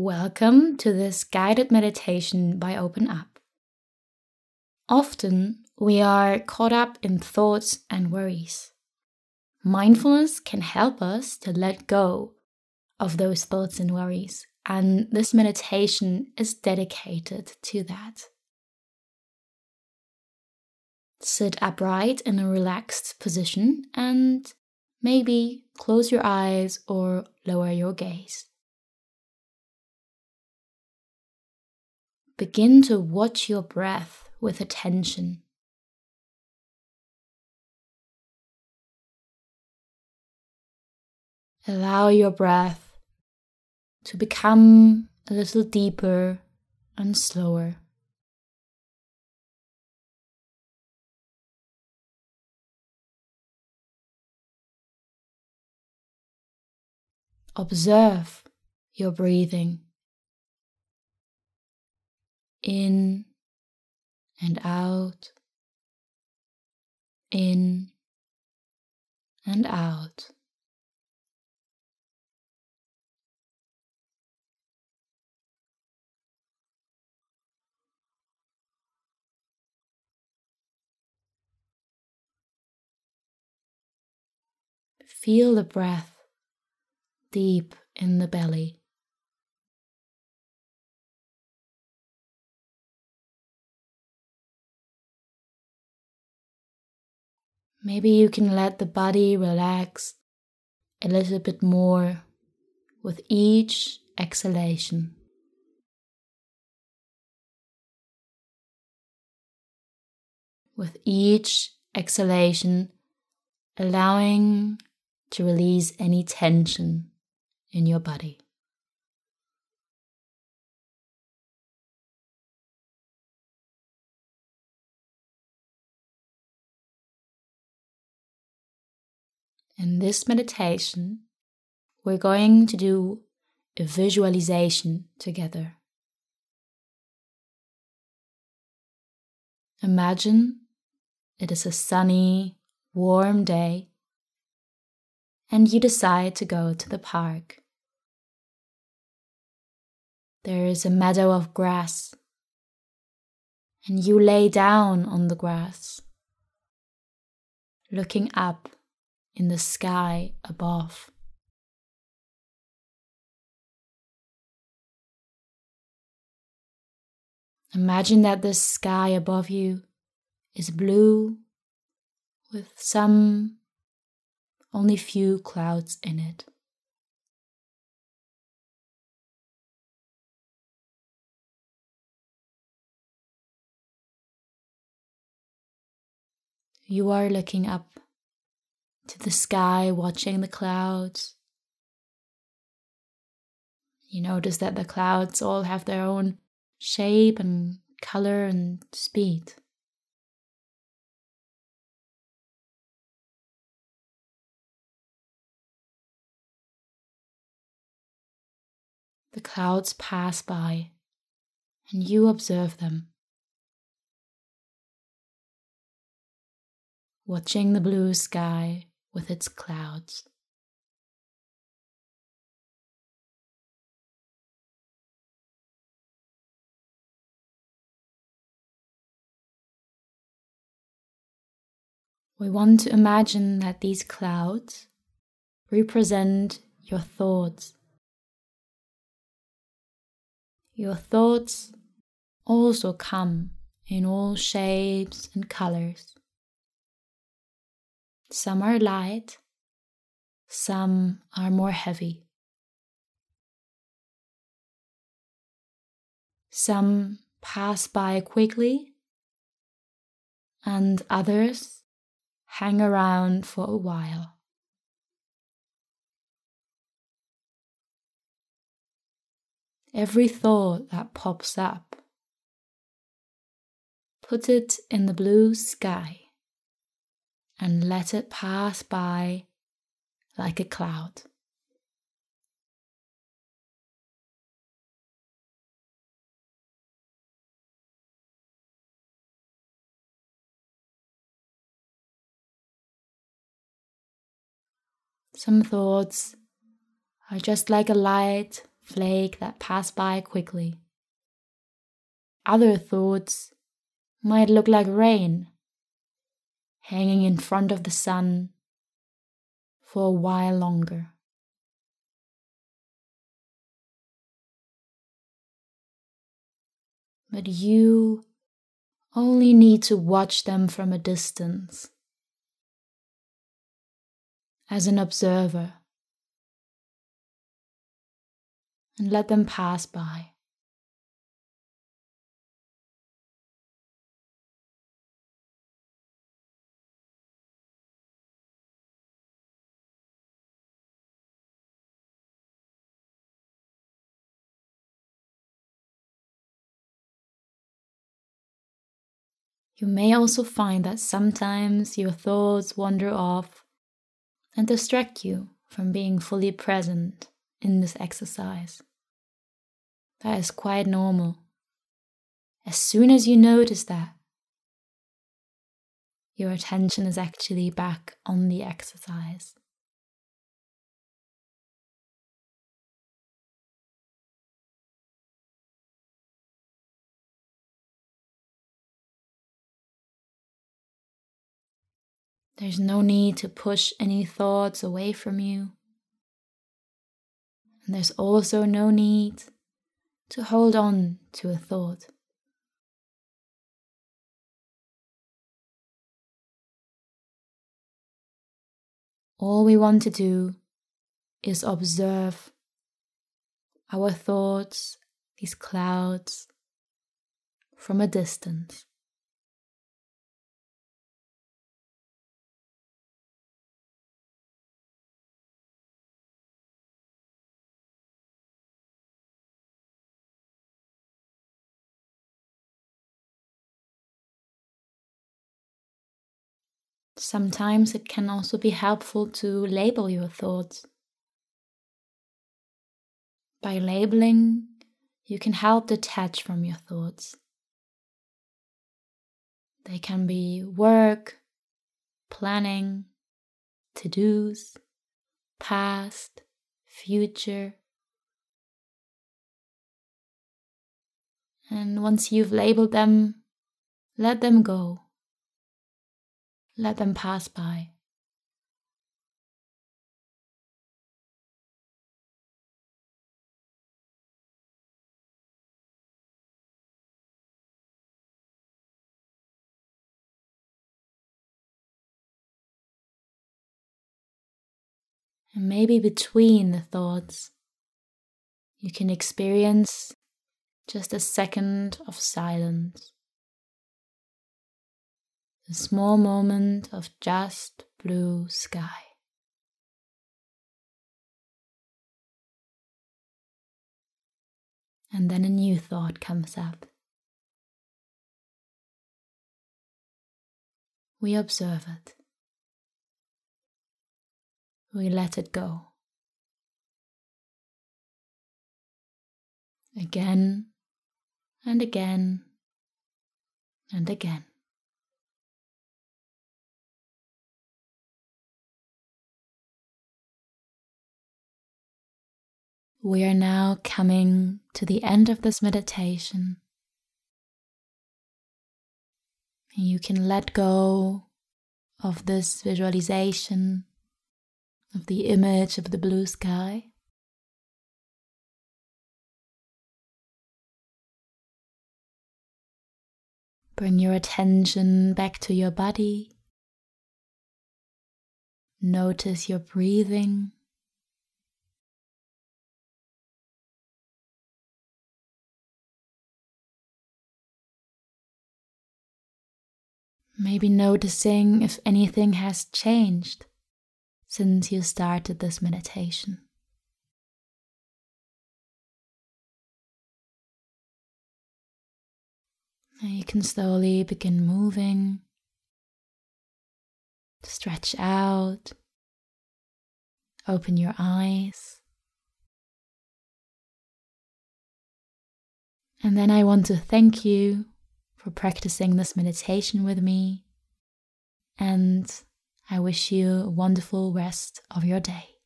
Welcome to this guided meditation by OpenUp. Often we are caught up in thoughts and worries. Mindfulness can help us to let go of those thoughts and worries, and this meditation is dedicated to that. Sit upright in a relaxed position and maybe close your eyes or lower your gaze. Begin to watch your breath with attention. Allow your breath to become a little deeper and slower. Observe your breathing in and out, in and out. Feel the breath deep in the belly. Maybe you can let the body relax a little bit more with each exhalation. With each exhalation, allowing to release any tension in your body. In this meditation, we're going to do a visualization together. Imagine it is a sunny, warm day, and you decide to go to the park. There is a meadow of grass, and you lay down on the grass, looking up in the sky above. Imagine that the sky above you is blue with some only few clouds in it. You are looking up to the sky, watching the clouds. You notice that the clouds all have their own shape and color and speed. The clouds pass by and you observe them. Watching the blue sky with its clouds. We want to imagine that these clouds represent your thoughts. Your thoughts also come in all shapes and colors. Some are light, some are more heavy. Some pass by quickly, and others hang around for a while. Every thought that pops up, put it in the blue sky and let it pass by like a cloud. Some thoughts are just like a light flake that pass by quickly. Other thoughts might look like rain hanging in front of the sun for a while longer. But you only need to watch them from a distance as an observer and let them pass by. You may also find that sometimes your thoughts wander off and distract you from being fully present in this exercise. That is quite normal. As soon as you notice that, your attention is actually back on the exercise. There's no need to push any thoughts away from you. And there's also no need to hold on to a thought. All we want to do is observe our thoughts, these clouds, from a distance. Sometimes it can also be helpful to label your thoughts. By labeling, you can help detach from your thoughts. They can be work, planning, to dos, past, future. And once you've labeled them, let them go. Let them pass by. And maybe between the thoughts, you can experience just a second of silence a small moment of just blue sky. And then a new thought comes up. We observe it. We let it go. Again and again and again. We are now coming to the end of this meditation. You can let go of this visualization of the image of the blue sky. Bring your attention back to your body. Notice your breathing. Maybe noticing if anything has changed since you started this meditation. Now you can slowly begin moving, stretch out, open your eyes. And then I want to thank you for practicing this meditation with me. And I wish you a wonderful rest of your day.